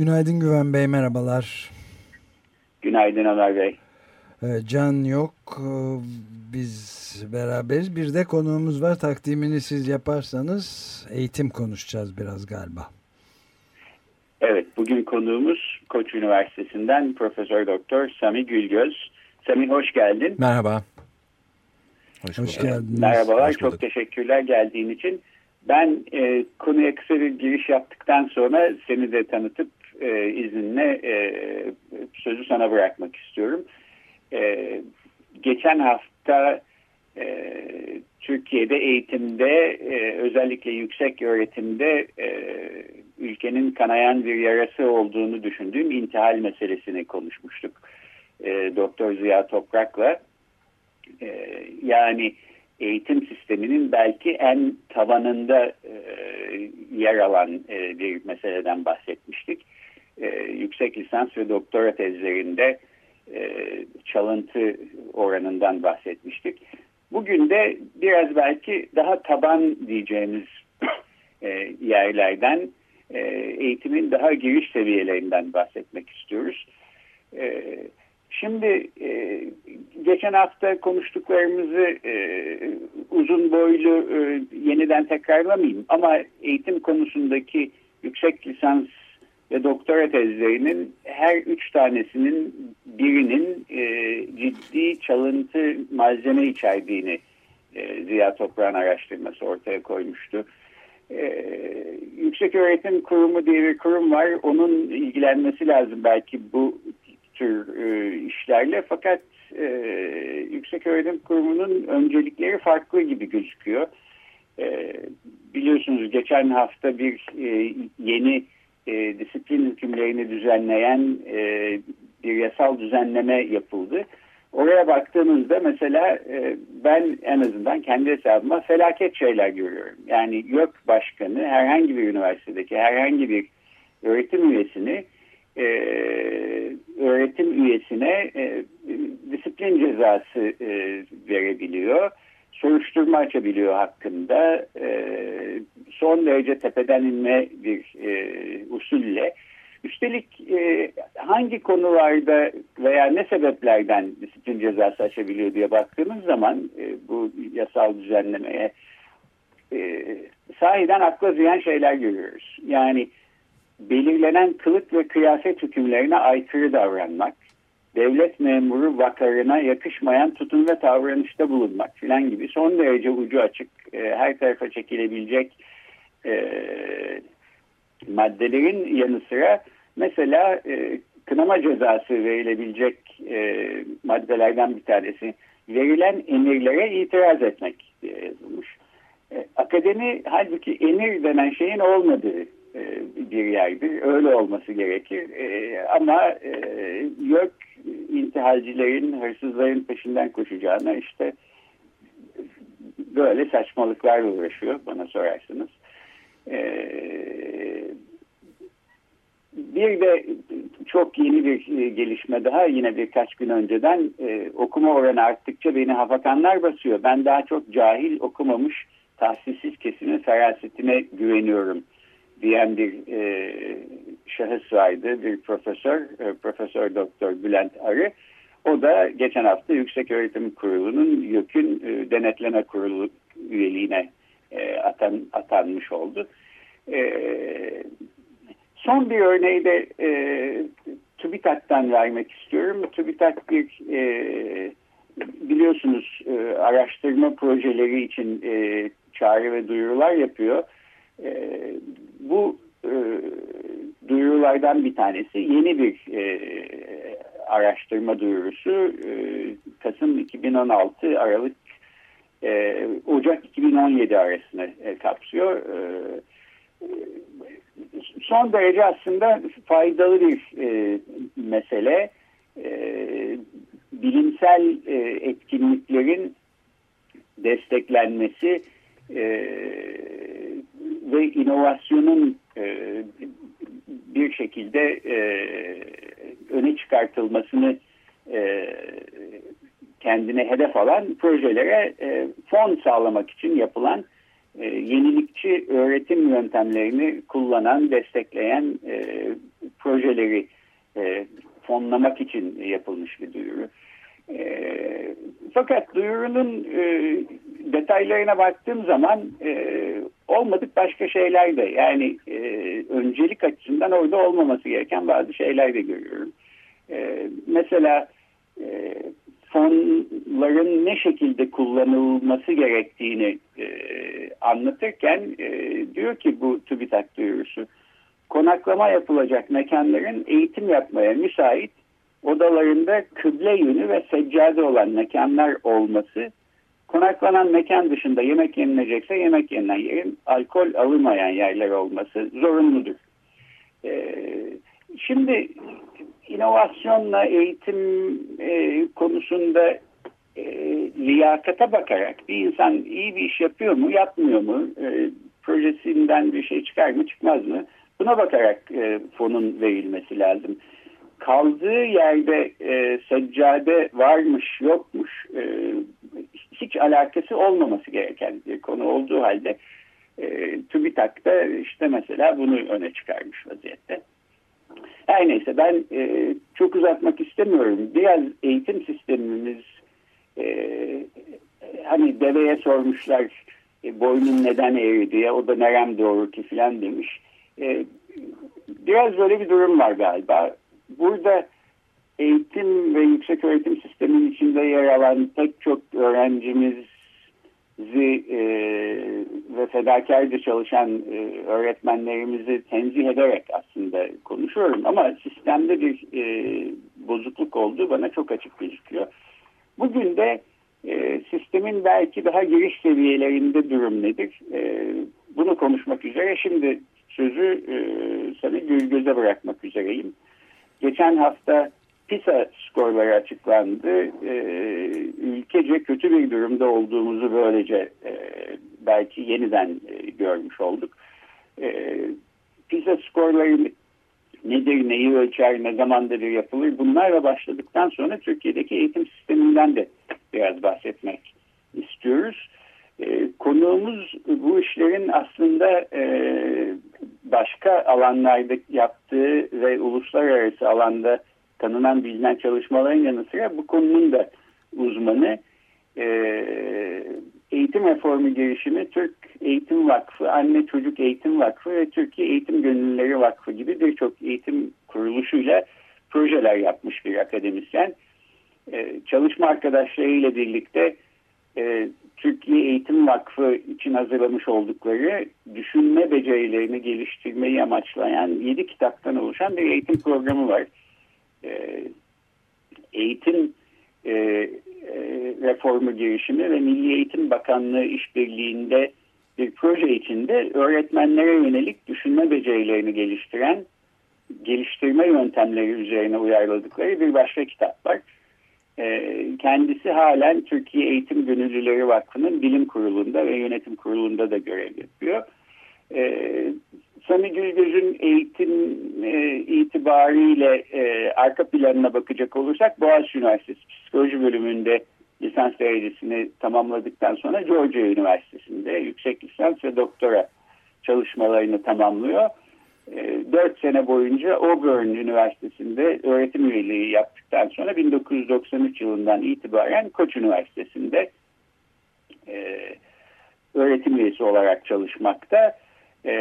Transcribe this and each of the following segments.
Günaydın Güven Bey, merhabalar. Günaydın Ömer Bey. Ee, Can yok, ee, biz beraberiz. Bir de konuğumuz var, takdimini siz yaparsanız eğitim konuşacağız biraz galiba. Evet, bugün konuğumuz Koç Üniversitesi'nden Profesör Doktor Sami Gülgöz. Sami hoş geldin. Merhaba. Hoş, hoş geldiniz. Merhabalar, hoş çok teşekkürler geldiğin için. Ben e, konuya kısa bir giriş yaptıktan sonra seni de tanıtıp e, izninle e, sözü sana bırakmak istiyorum. E, geçen hafta e, Türkiye'de eğitimde e, özellikle yüksek öğretimde e, ülkenin kanayan bir yarası olduğunu düşündüğüm intihal meselesini konuşmuştuk. E, Doktor Ziya Toprak'la e, yani eğitim sisteminin belki en tavanında e, yer alan e, bir meseleden bahsetmiştik. E, yüksek lisans ve doktora tezlerinde e, çalıntı oranından bahsetmiştik. Bugün de biraz belki daha taban diyeceğimiz e, yerlerden e, eğitimin daha giriş seviyelerinden bahsetmek istiyoruz. E, Şimdi e, geçen hafta konuştuklarımızı e, uzun boylu e, yeniden tekrarlamayayım ama eğitim konusundaki yüksek lisans ve doktora tezlerinin her üç tanesinin birinin e, ciddi çalıntı malzeme içerdiğini e, Ziya Toprağ'ın araştırması ortaya koymuştu. Ee, Yüksek Öğretim Kurumu diye bir kurum var. Onun ilgilenmesi lazım belki bu tür e, işlerle fakat e, Yüksek Öğretim Kurumu'nun öncelikleri farklı gibi gözüküyor. E, biliyorsunuz geçen hafta bir e, yeni e, disiplin hükümlerini düzenleyen e, bir yasal düzenleme yapıldı. Oraya baktığımızda mesela e, ben en azından kendi hesabıma felaket şeyler görüyorum. Yani YÖK Başkanı herhangi bir üniversitedeki herhangi bir öğretim üyesini e, öğretim üyesine e, disiplin cezası verebiliyor. Soruşturma açabiliyor hakkında. Son derece tepeden inme bir e, usulle. Üstelik e, hangi konularda veya ne sebeplerden disiplin cezası açabiliyor diye baktığımız zaman e, bu yasal düzenlemeye e, sahiden akla ziyan şeyler görüyoruz. Yani belirlenen kılık ve kıyafet hükümlerine aykırı davranmak, devlet memuru vakarına yakışmayan tutum ve davranışta bulunmak filan gibi son derece ucu açık, e, her tarafa çekilebilecek e, maddelerin yanı sıra mesela e, kınama cezası verilebilecek e, maddelerden bir tanesi verilen emirlere itiraz etmek diye yazılmış. E, akademi halbuki emir denen şeyin olmadığı e, bir yerdir. Öyle olması gerekir. E, ama e, yok intihalcilerin, hırsızların peşinden koşacağına işte böyle saçmalıklarla uğraşıyor bana sorarsınız. Bir de çok yeni bir gelişme daha yine birkaç gün önceden okuma oranı arttıkça beni hafakanlar basıyor. Ben daha çok cahil okumamış tahsissiz kesimin ferasetine güveniyorum diyen bir e, şahıs vardı, bir profesör, e, Profesör Doktor Bülent Arı. O da geçen hafta Yüksek Öğretim Kurulu'nun YÖK'ün e, denetleme kurulu üyeliğine e, atan, atanmış oldu. E, son bir örneği de e, TÜBİTAK'tan vermek istiyorum. TÜBİTAK bir e, biliyorsunuz e, araştırma projeleri için e, çağrı ve duyurular yapıyor. E, bu e, duyurulardan bir tanesi yeni bir e, araştırma duyurusu e, Kasım 2016 Aralık e, Ocak 2017 arasını e, kapsıyor. E, son derece aslında faydalı bir e, mesele. E, bilimsel e, etkinliklerin desteklenmesi e, ve inovasyonun e, bir şekilde e, öne çıkartılmasını e, kendine hedef alan projelere e, fon sağlamak için yapılan e, yenilikçi öğretim yöntemlerini kullanan, destekleyen e, projeleri e, fonlamak için yapılmış bir duyuru. E, fakat duyurunun e, detaylarına baktığım zaman e, olmadık başka şeyler de yani e, öncelik açısından orada olmaması gereken bazı şeyler de görüyorum. E, mesela e, fonların ne şekilde kullanılması gerektiğini e, anlatırken e, diyor ki bu TÜBİTAK duyurusu konaklama yapılacak mekanların eğitim yapmaya müsait odalarında kıble yönü ve seccade olan mekanlar olması konaklanan mekan dışında yemek yenilecekse yemek yenilen yerin alkol alınmayan yerler olması zorunludur. Ee, şimdi inovasyonla eğitim e, konusunda e, liyakata bakarak bir insan iyi bir iş yapıyor mu, yapmıyor mu, e, projesinden bir şey çıkar mı, çıkmaz mı? Buna bakarak e, fonun verilmesi lazım. Kaldığı yerde e, seccade varmış, yokmuş, e, hiç alakası olmaması gereken bir konu olduğu halde e, TÜBİTAK'ta işte mesela bunu öne çıkarmış vaziyette. Her neyse ben e, çok uzatmak istemiyorum. Biraz eğitim sistemimiz e, hani deveye sormuşlar e, boynun neden eğri diye o da nerem doğru ki filan demiş. E, biraz böyle bir durum var galiba. Burada eğitim ve yüksek öğretim sistemin içinde yer alan pek çok öğrencimizi e, ve fedakarca çalışan e, öğretmenlerimizi tenzih ederek aslında konuşuyorum ama sistemde bir e, bozukluk olduğu bana çok açık gözüküyor. Bugün de e, sistemin belki daha giriş seviyelerinde durum nedir? E, bunu konuşmak üzere şimdi sözü e, sana göze bırakmak üzereyim. Geçen hafta PISA skorları açıklandı. E, ülkece kötü bir durumda olduğumuzu böylece e, belki yeniden e, görmüş olduk. E, PISA skorları nedir, neyi ölçer, ne zamandır yapılır bunlarla başladıktan sonra Türkiye'deki eğitim sisteminden de biraz bahsetmek istiyoruz. E, konuğumuz bu işlerin aslında e, başka alanlarda yaptığı ve uluslararası alanda tanınan bilinen çalışmaların yanı sıra bu konunun da uzmanı. E, eğitim reformu girişimi Türk Eğitim Vakfı, Anne Çocuk Eğitim Vakfı ve Türkiye Eğitim Gönüllüleri Vakfı gibi birçok eğitim kuruluşuyla projeler yapmış bir akademisyen. Ee, çalışma arkadaşlarıyla birlikte e, Türkiye Eğitim Vakfı için hazırlamış oldukları düşünme becerilerini geliştirmeyi amaçlayan 7 kitaptan oluşan bir eğitim programı var. Ee, eğitim e, e, reformu girişimi ve Milli Eğitim Bakanlığı işbirliğinde bir proje içinde öğretmenlere yönelik düşünme becerilerini geliştiren geliştirme yöntemleri üzerine uyarladıkları bir başka kitap var. Ee, kendisi halen Türkiye Eğitim Gönüllüleri Vakfı'nın bilim kurulunda ve yönetim kurulunda da görev yapıyor. Ee, Sami Gülgöz'ün eğitim e, itibariyle e, arka planına bakacak olursak Boğaziçi Üniversitesi Psikoloji bölümünde lisans derecesini tamamladıktan sonra Georgia Üniversitesi'nde yüksek lisans ve doktora çalışmalarını tamamlıyor. E, 4 sene boyunca Auburn Üniversitesi'nde öğretim üyeliği yaptıktan sonra 1993 yılından itibaren Koç Üniversitesi'nde e, öğretim üyesi olarak çalışmakta e,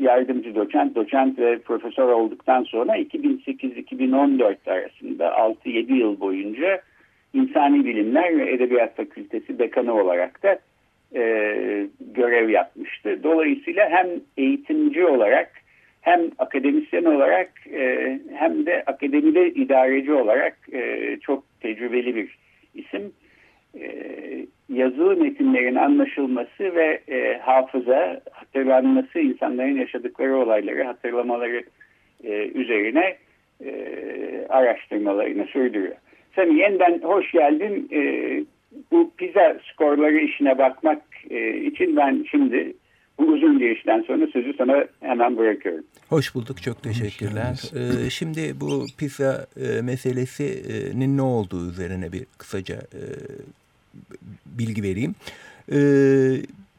yardımcı doçent, doçent ve profesör olduktan sonra 2008-2014 arasında 6-7 yıl boyunca İnsani Bilimler ve Edebiyat Fakültesi dekanı olarak da e, görev yapmıştı. Dolayısıyla hem eğitimci olarak hem akademisyen olarak e, hem de akademide idareci olarak e, çok tecrübeli bir isim. yazılı metinlerin anlaşılması ve e, hafıza, hatırlanması, insanların yaşadıkları olayları hatırlamaları e, üzerine e, araştırmalarını sürdürüyor. Sen yeniden hoş geldin. E, bu pizza skorları işine bakmak e, için ben şimdi bu uzun girişten sonra sözü sana hemen bırakıyorum. Hoş bulduk, çok teşekkürler. Ee, şimdi bu pizza e, meselesinin ne olduğu üzerine bir kısaca e, bilgi vereyim. E,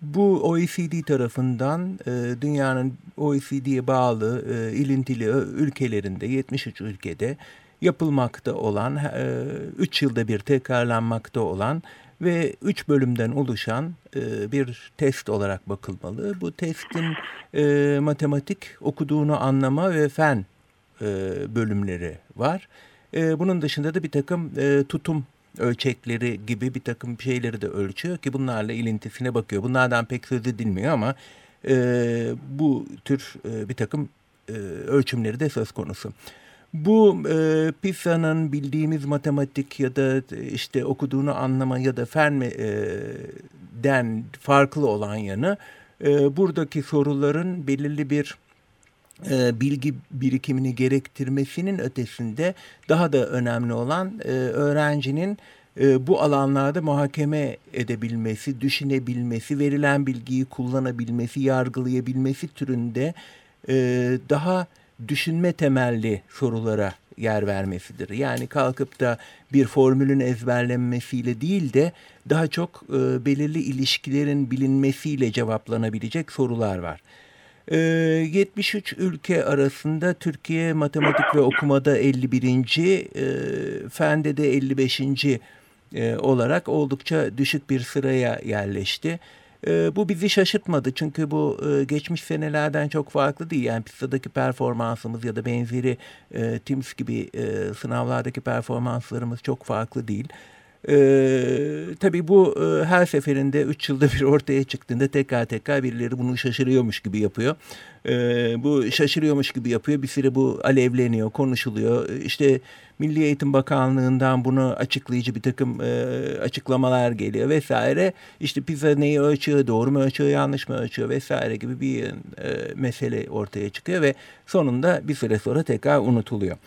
bu OECD tarafından e, dünyanın OECD'ye bağlı e, ilintili ülkelerinde 73 ülkede yapılmakta olan, e, 3 yılda bir tekrarlanmakta olan ve 3 bölümden oluşan e, bir test olarak bakılmalı. Bu testin e, matematik, okuduğunu anlama ve fen e, bölümleri var. E, bunun dışında da bir takım e, tutum ölçekleri gibi bir takım şeyleri de ölçüyor ki bunlarla ilintisine bakıyor. Bunlardan pek söz edilmiyor ama e, bu tür e, bir takım e, ölçümleri de söz konusu. Bu e, PISA'nın bildiğimiz matematik ya da işte okuduğunu anlama ya da Fermi'den farklı olan yanı e, buradaki soruların belirli bir e, bilgi birikimini gerektirmesinin ötesinde daha da önemli olan e, öğrencinin e, bu alanlarda muhakeme edebilmesi, düşünebilmesi, verilen bilgiyi kullanabilmesi, yargılayabilmesi türünde e, daha düşünme temelli sorulara yer vermesidir. Yani kalkıp da bir formülün ezberlenmesiyle değil de daha çok e, belirli ilişkilerin bilinmesiyle cevaplanabilecek sorular var. 73 ee, ülke arasında Türkiye matematik ve okumada 51. E, fende de 55. E, olarak oldukça düşük bir sıraya yerleşti. E, bu bizi şaşırtmadı çünkü bu e, geçmiş senelerden çok farklı değil. Yani pisadaki performansımız ya da benzeri e, TIMS gibi e, sınavlardaki performanslarımız çok farklı değil. Ee, tabii bu e, her seferinde 3 yılda bir ortaya çıktığında tekrar tekrar birileri bunu şaşırıyormuş gibi yapıyor. Ee, bu şaşırıyormuş gibi yapıyor. Bir süre bu alevleniyor, konuşuluyor. İşte Milli Eğitim Bakanlığı'ndan bunu açıklayıcı bir takım e, açıklamalar geliyor vesaire. İşte pizza neyi ölçüyor, doğru mu ölçüyor, yanlış mı ölçüyor vesaire gibi bir e, mesele ortaya çıkıyor ve sonunda bir süre sonra tekrar unutuluyor.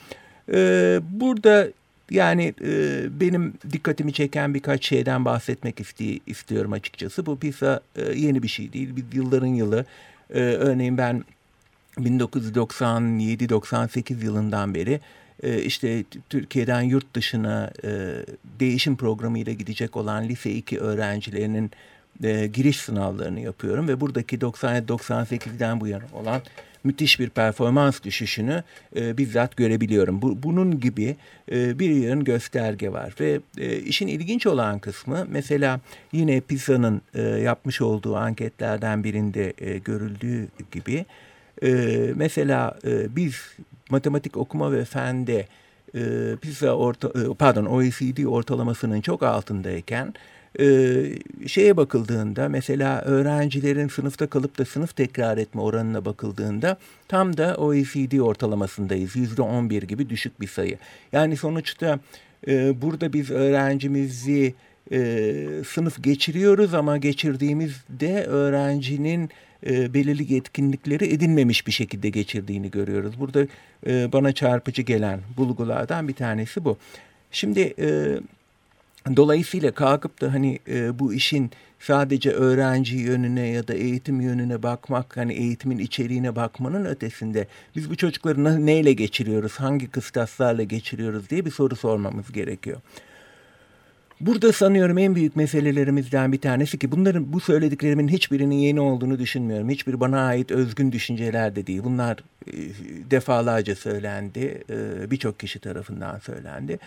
Ee, burada yani e, benim dikkatimi çeken birkaç şeyden bahsetmek isti istiyorum açıkçası. Bu PISA e, yeni bir şey değil. Biz yılların yılı. E, örneğin ben 1997-98 yılından beri e, işte Türkiye'den yurt dışına e, değişim programıyla gidecek olan lise 2 öğrencilerinin e, giriş sınavlarını yapıyorum ve buradaki 97-98'den bu yana olan müthiş bir performans düşüşünü e, bizzat görebiliyorum. Bu, bunun gibi e, bir yığın gösterge var ve e, işin ilginç olan kısmı mesela yine PISA'nın e, yapmış olduğu anketlerden birinde e, görüldüğü gibi e, mesela e, biz matematik okuma ve fende e, PISA orta, e, pardon OECD ortalamasının çok altındayken ee, şeye bakıldığında mesela öğrencilerin sınıfta kalıp da sınıf tekrar etme oranına bakıldığında tam da OECD ortalamasındayız. Yüzde on bir gibi düşük bir sayı. Yani sonuçta e, burada biz öğrencimizi e, sınıf geçiriyoruz ama geçirdiğimizde öğrencinin e, belirli yetkinlikleri edinmemiş bir şekilde geçirdiğini görüyoruz. Burada e, bana çarpıcı gelen bulgulardan bir tanesi bu. Şimdi e, Dolayısıyla kalkıp da hani e, bu işin sadece öğrenci yönüne ya da eğitim yönüne bakmak, hani eğitimin içeriğine bakmanın ötesinde biz bu çocukları neyle geçiriyoruz, hangi kıstaslarla geçiriyoruz diye bir soru sormamız gerekiyor. Burada sanıyorum en büyük meselelerimizden bir tanesi ki bunların bu söylediklerimin hiçbirinin yeni olduğunu düşünmüyorum. Hiçbir bana ait özgün düşünceler de değil. Bunlar e, defalarca söylendi, e, birçok kişi tarafından söylendi.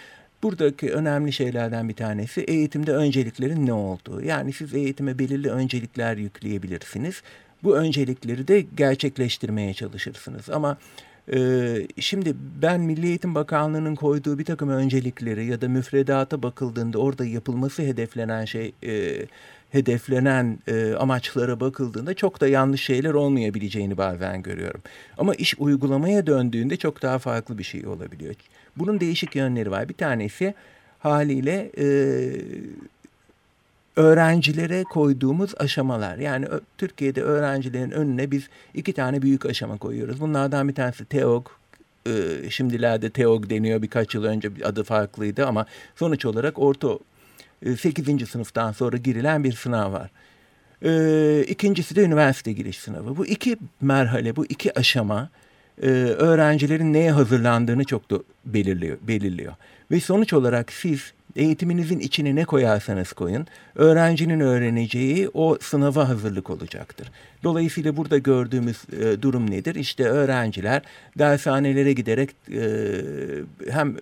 Buradaki önemli şeylerden bir tanesi eğitimde önceliklerin ne olduğu. Yani siz eğitime belirli öncelikler yükleyebilirsiniz. Bu öncelikleri de gerçekleştirmeye çalışırsınız. Ama e, şimdi ben Milli Eğitim Bakanlığı'nın koyduğu bir takım öncelikleri ya da müfredata bakıldığında orada yapılması hedeflenen şey... E, hedeflenen e, amaçlara bakıldığında çok da yanlış şeyler olmayabileceğini bazen görüyorum. Ama iş uygulamaya döndüğünde çok daha farklı bir şey olabiliyor. Bunun değişik yönleri var. Bir tanesi haliyle e, öğrencilere koyduğumuz aşamalar. Yani Türkiye'de öğrencilerin önüne biz iki tane büyük aşama koyuyoruz. Bunlardan bir tanesi TEOG, e, şimdilerde TEOG deniyor birkaç yıl önce adı farklıydı ama sonuç olarak orta 8. E, sınıftan sonra girilen bir sınav var. E, ikincisi de üniversite giriş sınavı. Bu iki merhale, bu iki aşama öğrencilerin neye hazırlandığını çok da belirliyor. belirliyor. Ve sonuç olarak siz eğitiminizin içine ne koyarsanız koyun, öğrencinin öğreneceği o sınava hazırlık olacaktır. Dolayısıyla burada gördüğümüz e, durum nedir? İşte öğrenciler dershanelere giderek e, hem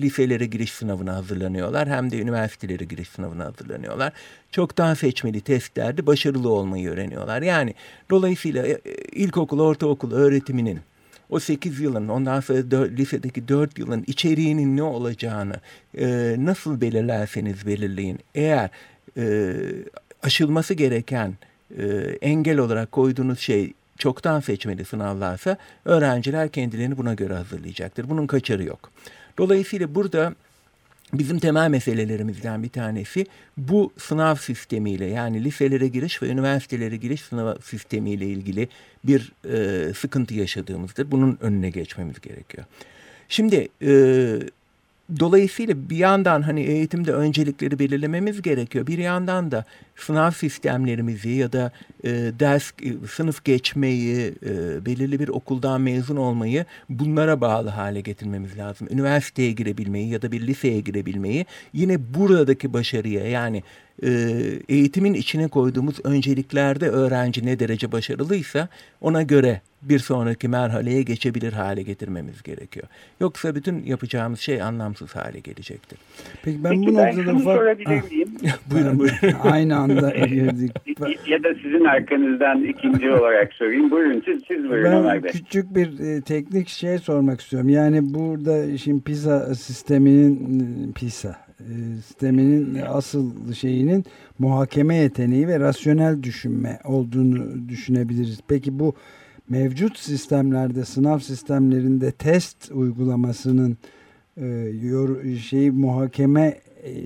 liselere giriş sınavına hazırlanıyorlar hem de üniversitelere giriş sınavına hazırlanıyorlar. Çoktan seçmeli testlerde başarılı olmayı öğreniyorlar. Yani dolayısıyla e, ilkokul, ortaokul öğretiminin o 8 yılın ondan sonra 4, lisedeki 4 yılın içeriğinin ne olacağını e, nasıl belirlerseniz belirleyin. Eğer e, aşılması gereken e, engel olarak koyduğunuz şey çoktan seçmeli sınavlarsa öğrenciler kendilerini buna göre hazırlayacaktır. Bunun kaçarı yok. Dolayısıyla burada Bizim temel meselelerimizden bir tanesi bu sınav sistemiyle yani liselere giriş ve üniversitelere giriş sınav sistemiyle ilgili bir e, sıkıntı yaşadığımızdır. Bunun önüne geçmemiz gerekiyor. Şimdi e, Dolayısıyla bir yandan hani eğitimde öncelikleri belirlememiz gerekiyor. Bir yandan da sınav sistemlerimizi ya da e, ders e, sınıf geçmeyi, e, belirli bir okuldan mezun olmayı bunlara bağlı hale getirmemiz lazım. Üniversiteye girebilmeyi ya da bir liseye girebilmeyi yine buradaki başarıya yani e, eğitimin içine koyduğumuz önceliklerde öğrenci ne derece başarılıysa ona göre bir sonraki merhaleye geçebilir hale getirmemiz gerekiyor. Yoksa bütün yapacağımız şey anlamsız hale gelecektir. Peki ben Peki bu ben noktada sorabilir miyim? buyurun buyurun. Aynı anda girdik. ya da sizin arkanızdan ikinci olarak sorayım. Buyurun siz, siz buyurun ben Ömer Bey. Küçük bir e, teknik şey sormak istiyorum. Yani burada şimdi PISA sisteminin PISA e, sisteminin asıl şeyinin muhakeme yeteneği ve rasyonel düşünme olduğunu düşünebiliriz. Peki bu mevcut sistemlerde sınav sistemlerinde test uygulamasının e, şeyi muhakeme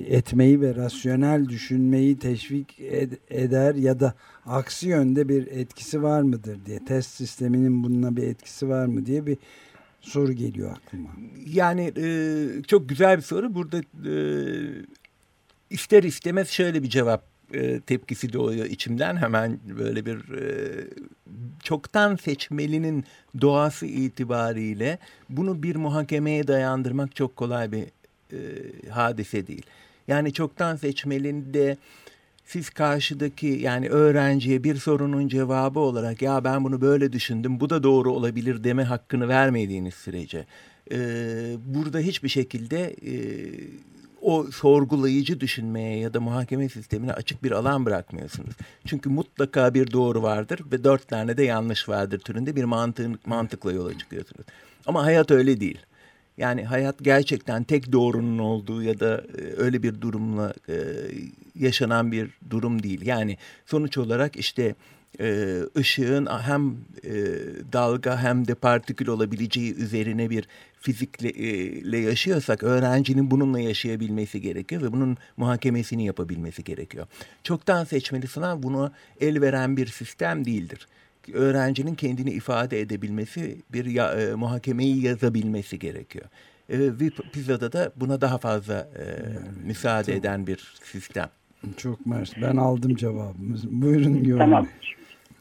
etmeyi ve rasyonel düşünmeyi teşvik ed eder ya da aksi yönde bir etkisi var mıdır diye test sisteminin bununla bir etkisi var mı diye bir soru geliyor aklıma. Yani e, çok güzel bir soru. Burada e, ister istemez şöyle bir cevap e, tepkisi doğuyor içimden. Hemen böyle bir e, çoktan seçmelinin doğası itibariyle bunu bir muhakemeye dayandırmak çok kolay bir e, hadise değil. Yani çoktan seçmelinde siz karşıdaki yani öğrenciye bir sorunun cevabı olarak ya ben bunu böyle düşündüm bu da doğru olabilir deme hakkını vermediğiniz sürece e, burada hiçbir şekilde e, o sorgulayıcı düşünmeye ya da muhakeme sistemine açık bir alan bırakmıyorsunuz. Çünkü mutlaka bir doğru vardır ve dört tane de yanlış vardır türünde bir mantığın, mantıkla yola çıkıyorsunuz. Ama hayat öyle değil. Yani hayat gerçekten tek doğrunun olduğu ya da e, öyle bir durumla e, yaşanan bir durum değil. Yani sonuç olarak işte e, ışığın hem dalga hem de partikül olabileceği üzerine bir fizikle yaşıyorsak öğrencinin bununla yaşayabilmesi gerekiyor ve bunun muhakemesini yapabilmesi gerekiyor. Çoktan seçmeli sınav buna el veren bir sistem değildir öğrencinin kendini ifade edebilmesi, bir ya, e, muhakemeyi yazabilmesi gerekiyor. E, ve PISA'da da buna daha fazla e, yani, müsaade çok, eden bir sistem. Çok mersi. Ben aldım cevabımızı. Buyurun Göğün. Tamam.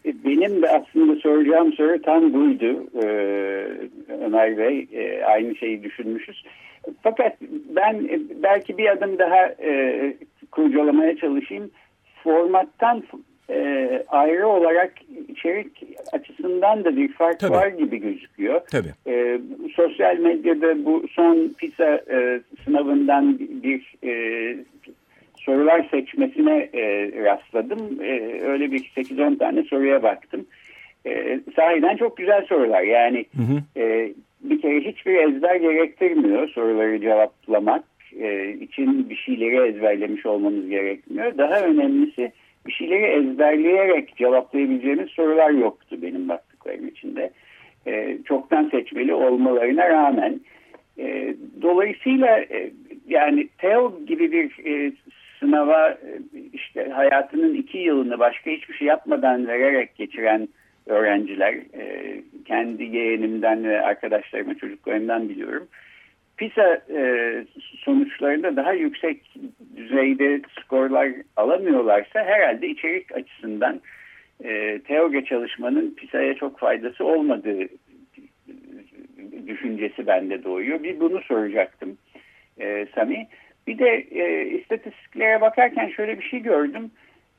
Benim de aslında soracağım soru tam buydu ee, Ömer Bey. E, aynı şeyi düşünmüşüz. Fakat ben e, belki bir adım daha e, kurcalamaya çalışayım. Formattan e, ayrı olarak içerik açısından da bir fark Tabii. var gibi gözüküyor. Tabii. E, sosyal medyada bu son PISA e, sınavından bir e, sorular seçmesine e, rastladım. E, öyle bir 8-10 tane soruya baktım. E, sahiden çok güzel sorular. Yani hı hı. E, bir kere hiçbir ezber gerektirmiyor soruları cevaplamak. E, için bir şeyleri ezberlemiş olmamız gerekmiyor. Daha önemlisi bir şeyleri ezberleyerek cevaplayabileceğimiz sorular yoktu benim baktıklarım içinde. E, çoktan seçmeli olmalarına rağmen. E, dolayısıyla e, yani TEO gibi bir e, sınava e, işte hayatının iki yılını başka hiçbir şey yapmadan vererek geçiren öğrenciler, e, kendi yeğenimden ve arkadaşlarıma, çocuklarımdan biliyorum. PISA e, sonuçlarında daha yüksek düzeyde skorlar alamıyorlarsa herhalde içerik açısından e, teori çalışmanın PISA'ya çok faydası olmadığı düşüncesi bende doğuyor. Bir bunu soracaktım e, Sami. Bir de e, istatistiklere bakarken şöyle bir şey gördüm.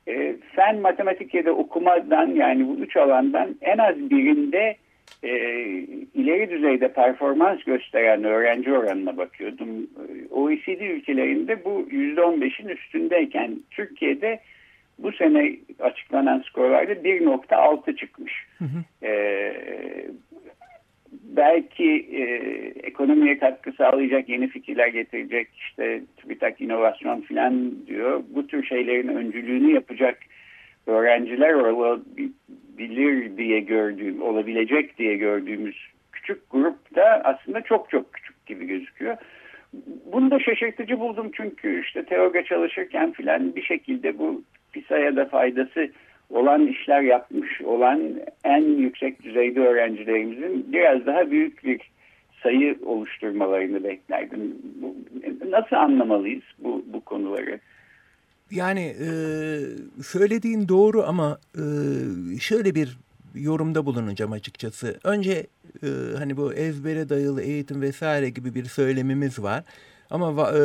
E, fen, matematik ya da okumadan yani bu üç alandan en az birinde e, ileri düzeyde performans gösteren öğrenci oranına bakıyordum. E, OECD ülkelerinde bu %15'in üstündeyken Türkiye'de bu sene açıklanan skorlarda 1.6 çıkmış. Hı hı. E, belki e, ekonomiye katkı sağlayacak yeni fikirler getirecek işte TÜBİTAK inovasyon falan diyor. Bu tür şeylerin öncülüğünü yapacak öğrenciler olabilir diye gördüğüm, olabilecek diye gördüğümüz küçük grup da aslında çok çok küçük gibi gözüküyor. Bunu da şaşırtıcı buldum çünkü işte teoga çalışırken filan bir şekilde bu PISA'ya da faydası olan işler yapmış olan en yüksek düzeyde öğrencilerimizin biraz daha büyük bir sayı oluşturmalarını beklerdim. Nasıl anlamalıyız bu, bu konuları? Yani e, söylediğin doğru ama e, şöyle bir yorumda bulunacağım açıkçası. Önce e, hani bu ezbere dayalı eğitim vesaire gibi bir söylemimiz var. Ama e,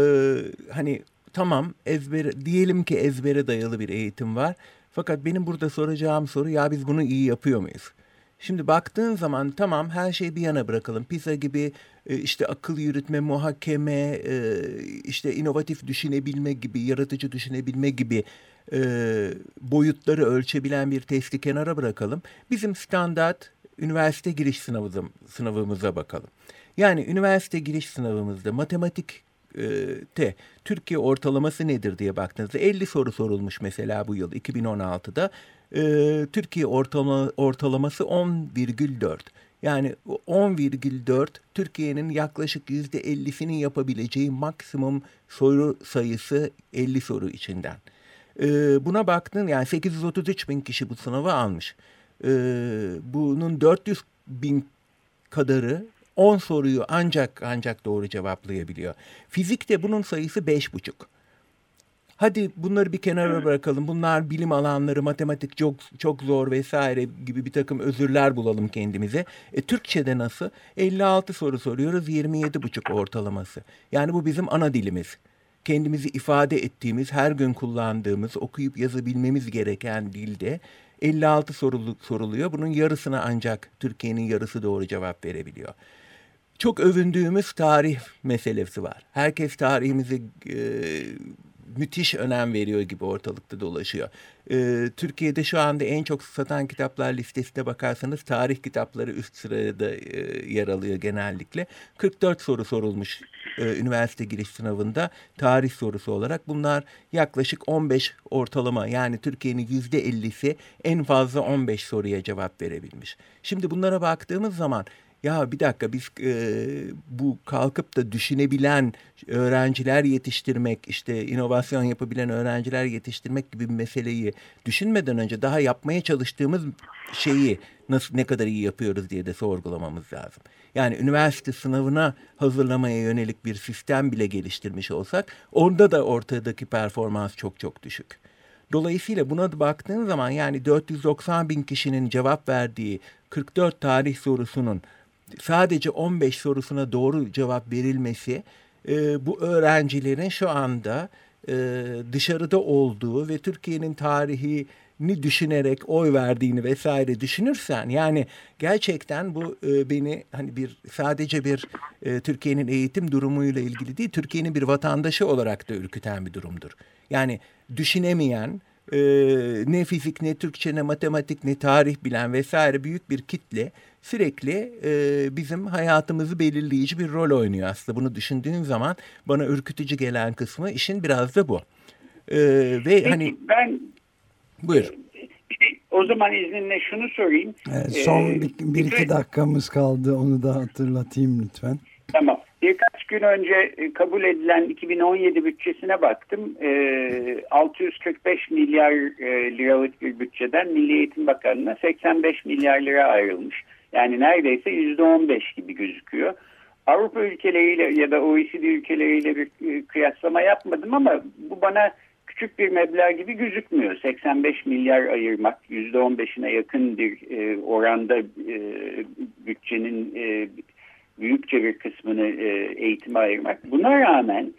hani tamam ezbere diyelim ki ezbere dayalı bir eğitim var. Fakat benim burada soracağım soru ya biz bunu iyi yapıyor muyuz? Şimdi baktığın zaman tamam her şeyi bir yana bırakalım. PISA gibi e, işte akıl yürütme, muhakeme, e, işte inovatif düşünebilme gibi, yaratıcı düşünebilme gibi e, boyutları ölçebilen bir testi kenara bırakalım. Bizim standart üniversite giriş sınavımıza, sınavımıza bakalım. Yani üniversite giriş sınavımızda matematik te Türkiye ortalaması nedir diye baktığınızda 50 soru sorulmuş mesela bu yıl 2016'da. E, Türkiye ortalama, ortalaması 10,4. Yani 10,4 Türkiye'nin yaklaşık %50'sinin yapabileceği maksimum soru sayısı 50 soru içinden. E, buna baktın yani 833 bin kişi bu sınavı almış. E, bunun 400 bin kadarı 10 soruyu ancak ancak doğru cevaplayabiliyor. Fizikte bunun sayısı 5,5. Hadi bunları bir kenara bırakalım. Bunlar bilim alanları, matematik çok çok zor vesaire gibi bir takım özürler bulalım kendimize. E, Türkçe'de nasıl? 56 soru soruyoruz, 27,5 ortalaması. Yani bu bizim ana dilimiz. Kendimizi ifade ettiğimiz, her gün kullandığımız, okuyup yazabilmemiz gereken dilde 56 sorulu, soruluyor. Bunun yarısına ancak Türkiye'nin yarısı doğru cevap verebiliyor çok övündüğümüz tarih meselesi var. Herkes tarihimizi e, müthiş önem veriyor gibi ortalıkta dolaşıyor. E, Türkiye'de şu anda en çok satan kitaplar listesine bakarsanız tarih kitapları üst sırada e, yer alıyor genellikle. 44 soru sorulmuş e, üniversite giriş sınavında tarih sorusu olarak. Bunlar yaklaşık 15 ortalama yani Türkiye'nin yüzde 50'si en fazla 15 soruya cevap verebilmiş. Şimdi bunlara baktığımız zaman ya bir dakika biz e, bu kalkıp da düşünebilen öğrenciler yetiştirmek işte inovasyon yapabilen öğrenciler yetiştirmek gibi meseleyi düşünmeden önce daha yapmaya çalıştığımız şeyi nasıl ne kadar iyi yapıyoruz diye de sorgulamamız lazım. Yani üniversite sınavına hazırlamaya yönelik bir sistem bile geliştirmiş olsak orada da ortadaki performans çok çok düşük. Dolayısıyla buna baktığın zaman yani 490 bin kişinin cevap verdiği 44 tarih sorusunun sadece 15 sorusuna doğru cevap verilmesi e, bu öğrencilerin şu anda e, dışarıda olduğu ve Türkiye'nin tarihi ni düşünerek oy verdiğini vesaire düşünürsen yani gerçekten bu e, beni hani bir sadece bir e, Türkiye'nin eğitim durumuyla ilgili değil Türkiye'nin bir vatandaşı olarak da ürküten bir durumdur. Yani düşünemeyen e, ne fizik ne Türkçe ne matematik ne tarih bilen vesaire büyük bir kitle sürekli e, bizim hayatımızı belirleyici bir rol oynuyor aslında. Bunu düşündüğün zaman bana ürkütücü gelen kısmı işin biraz da bu. E, ve Peki, hani ben buyur. O zaman izninle şunu sorayım. Evet, son ee, bir, bir iki dakikamız kaldı. Onu da hatırlatayım lütfen. Tamam. birkaç gün önce e, kabul edilen 2017 bütçesine baktım. E, 645 milyar e, liralık bir bütçeden Milli Eğitim Bakanlığı'na 85 milyar lira ayrılmış. Yani neredeyse %15 gibi gözüküyor. Avrupa ülkeleriyle ya da OECD ülkeleriyle bir e, kıyaslama yapmadım ama bu bana küçük bir meblağ gibi gözükmüyor. 85 milyar ayırmak %15'ine yakın bir e, oranda e, bütçenin büyükçe bir kısmını e, eğitime ayırmak. Buna rağmen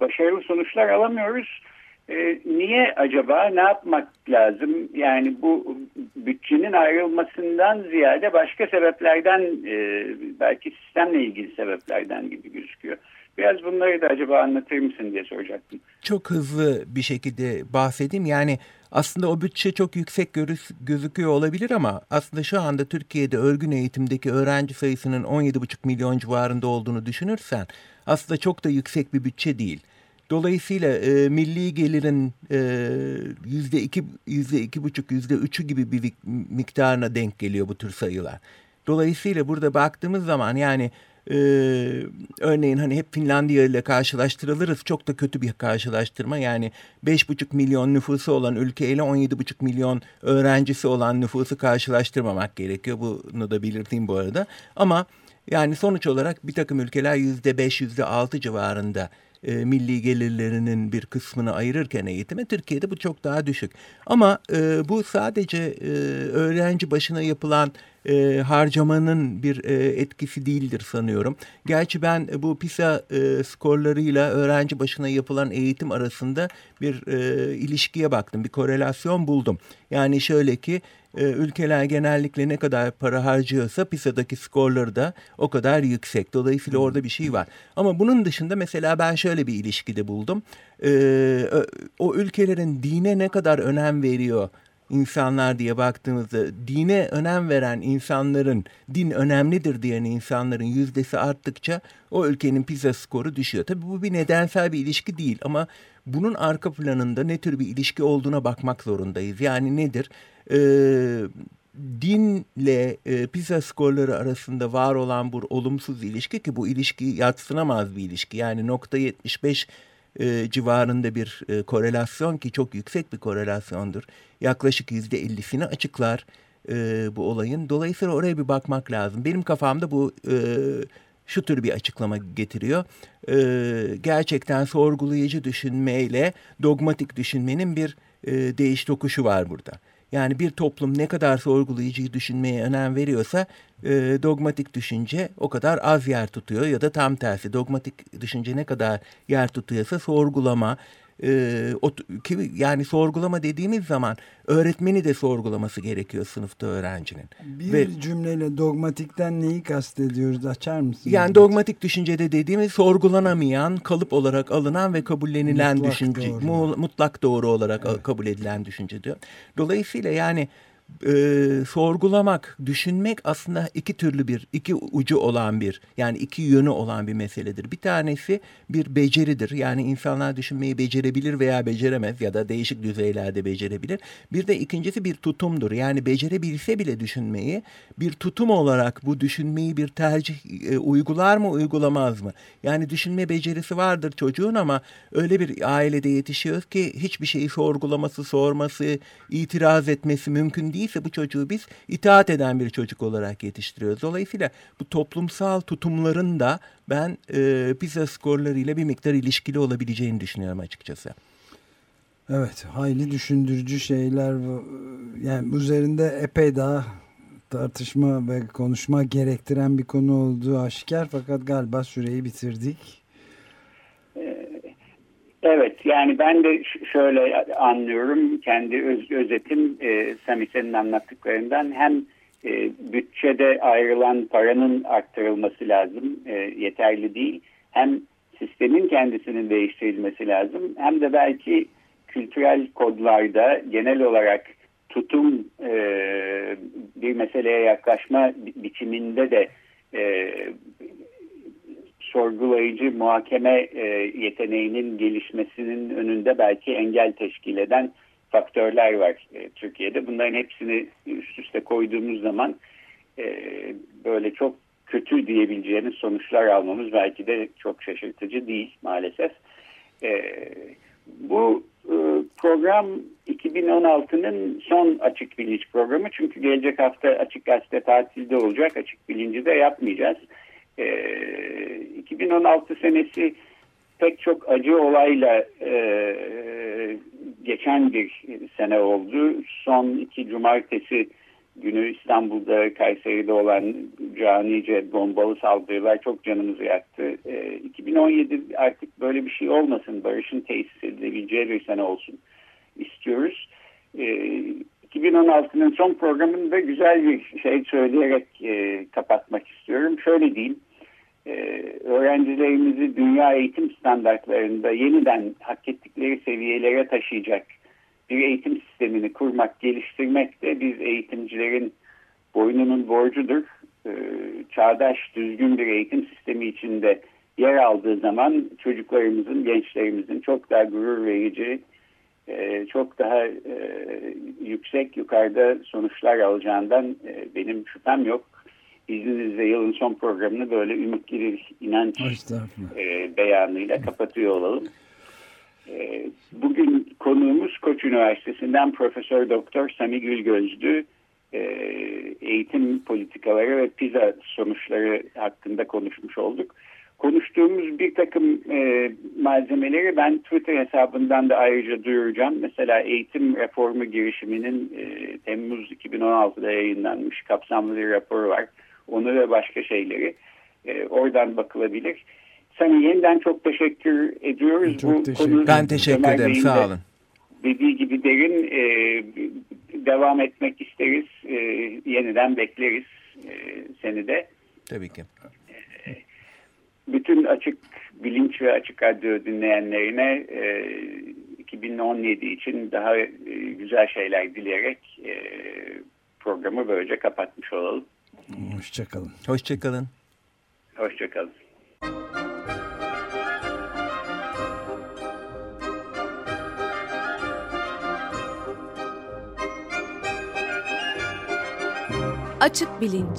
başarılı sonuçlar alamıyoruz. E, niye acaba? Ne yapmak lazım? Yani bu bütçenin ayrılmasından ziyade başka sebeplerden e, belki sistemle ilgili sebeplerden gibi gözüküyor. Biraz bunları da acaba anlatır mısın diye soracaktım. Çok hızlı bir şekilde bahsedeyim. Yani aslında o bütçe çok yüksek gözüküyor olabilir ama aslında şu anda Türkiye'de örgün eğitimdeki öğrenci sayısının 17,5 milyon civarında olduğunu düşünürsen aslında çok da yüksek bir bütçe değil. Dolayısıyla e, milli gelirin yüzde iki, yüzde iki buçuk, yüzde üçü gibi bir miktarına denk geliyor bu tür sayılar. Dolayısıyla burada baktığımız zaman yani e, örneğin hani hep Finlandiya ile karşılaştırılırız. Çok da kötü bir karşılaştırma. Yani 5,5 milyon nüfusu olan ülkeyle 17,5 milyon öğrencisi olan nüfusu karşılaştırmamak gerekiyor. Bunu da belirteyim bu arada. Ama yani sonuç olarak bir takım ülkeler %5, %6 civarında e, milli gelirlerinin bir kısmını ayırırken eğitime Türkiye'de bu çok daha düşük. Ama e, bu sadece e, öğrenci başına yapılan e, harcamanın bir e, etkisi değildir sanıyorum. Gerçi ben bu PISA e, skorlarıyla öğrenci başına yapılan eğitim arasında bir e, ilişkiye baktım, bir korelasyon buldum. Yani şöyle ki e, ülkeler genellikle ne kadar para harcıyorsa PISA'daki skorları da o kadar yüksek. Dolayısıyla orada bir şey var. Ama bunun dışında mesela ben şöyle bir ilişkide buldum. E, o ülkelerin dine ne kadar önem veriyor insanlar diye baktığımızda dine önem veren insanların, din önemlidir diyen insanların yüzdesi arttıkça o ülkenin PISA skoru düşüyor. Tabii bu bir nedensel bir ilişki değil ama bunun arka planında ne tür bir ilişki olduğuna bakmak zorundayız. Yani nedir? Ee, dinle e, PISA skorları arasında var olan bu olumsuz ilişki ki bu ilişki yatsınamaz bir ilişki. Yani nokta 75 e, civarında bir e, korelasyon ki çok yüksek bir korelasyondur. Yaklaşık yüzde ellisini açıklar e, bu olayın. Dolayısıyla oraya bir bakmak lazım. Benim kafamda bu e, şu tür bir açıklama getiriyor. E, gerçekten sorgulayıcı düşünmeyle dogmatik düşünmenin bir e, değiş tokuşu var burada. Yani bir toplum ne kadar sorgulayıcı düşünmeye önem veriyorsa e, dogmatik düşünce o kadar az yer tutuyor ya da tam tersi dogmatik düşünce ne kadar yer tutuyorsa sorgulama, e, o, ki, yani sorgulama dediğimiz zaman öğretmeni de sorgulaması gerekiyor sınıfta öğrencinin. Bir Ve, cümleyle dogmatikten neyi kastediyoruz açar mısın? Yani dogmatik düşüncede dediğimiz sorgulanamayan, kalıp olarak alınan ve kabullenilen mutlak düşünce, doğru. mutlak doğru olarak evet. kabul edilen düşünce diyor. Dolayısıyla yani e, sorgulamak, düşünmek aslında iki türlü bir, iki ucu olan bir, yani iki yönü olan bir meseledir. Bir tanesi bir beceridir. Yani insanlar düşünmeyi becerebilir veya beceremez ya da değişik düzeylerde becerebilir. Bir de ikincisi bir tutumdur. Yani becerebilse bile düşünmeyi bir tutum olarak bu düşünmeyi bir tercih e, uygular mı, uygulamaz mı? Yani düşünme becerisi vardır çocuğun ama öyle bir ailede yetişiyor ki hiçbir şeyi sorgulaması, sorması, itiraz etmesi mümkün değil değilse bu çocuğu biz itaat eden bir çocuk olarak yetiştiriyoruz. Dolayısıyla bu toplumsal tutumların da ben e, PISA skorlarıyla bir miktar ilişkili olabileceğini düşünüyorum açıkçası. Evet, hayli düşündürücü şeyler yani üzerinde epey daha tartışma ve konuşma gerektiren bir konu olduğu aşikar fakat galiba süreyi bitirdik. Evet yani ben de şöyle anlıyorum. Kendi öz, özetim e, Sami senin anlattıklarından hem e, bütçede ayrılan paranın arttırılması lazım e, yeterli değil. Hem sistemin kendisinin değiştirilmesi lazım hem de belki kültürel kodlarda genel olarak tutum e, bir meseleye yaklaşma biçiminde de e, sorgulayıcı muhakeme e, yeteneğinin gelişmesinin önünde belki engel teşkil eden faktörler var e, Türkiye'de. Bunların hepsini üst üste koyduğumuz zaman e, böyle çok kötü diyebileceğiniz sonuçlar almamız belki de çok şaşırtıcı değil maalesef. E, bu e, program 2016'nın son açık bilinç programı çünkü gelecek hafta açık gazete tatilde olacak açık bilinci de yapmayacağız. E, 2016 senesi pek çok acı olayla e, geçen bir sene oldu. Son iki cumartesi günü İstanbul'da, Kayseri'de olan canice bombalı saldırılar çok canımızı yaktı. E, 2017 artık böyle bir şey olmasın, barışın tesis edilebileceği bir sene olsun istiyoruz. E, 2016'nın son programında güzel bir şey söyleyerek e, kapatmak istiyorum. Şöyle diyeyim, öğrencilerimizi dünya eğitim standartlarında yeniden hak ettikleri seviyelere taşıyacak bir eğitim sistemini kurmak, geliştirmek de biz eğitimcilerin boynunun borcudur. Ee, çağdaş, düzgün bir eğitim sistemi içinde yer aldığı zaman çocuklarımızın, gençlerimizin çok daha gurur verici, e, çok daha e, yüksek, yukarıda sonuçlar alacağından e, benim şüphem yok. İzninizle yılın son programını böyle ümitli bir inanç beyanıyla kapatıyor olalım. Ee, bugün konuğumuz Koç Üniversitesi'nden Profesör Doktor Sami Gülgöz'dü. Ee, eğitim politikaları ve PISA sonuçları hakkında konuşmuş olduk. Konuştuğumuz bir takım e, malzemeleri ben Twitter hesabından da ayrıca duyuracağım. Mesela eğitim reformu girişiminin e, Temmuz 2016'da yayınlanmış kapsamlı bir raporu var. Onu ve başka şeyleri e, oradan bakılabilir. Sana yeniden çok teşekkür ediyoruz. Çok Bu teşekkür konu, Ben teşekkür Ömer ederim. Sağ olun. Dediği gibi derin e, devam etmek isteriz. E, yeniden bekleriz e, seni de. Tabii ki. Bütün açık bilinç ve açık radyo dinleyenlerine e, 2017 için daha e, güzel şeyler dileyerek e, programı böylece kapatmış olalım. Hoşçakalın. Hoşçakalın. Hoşçakalın. Açık Bilinç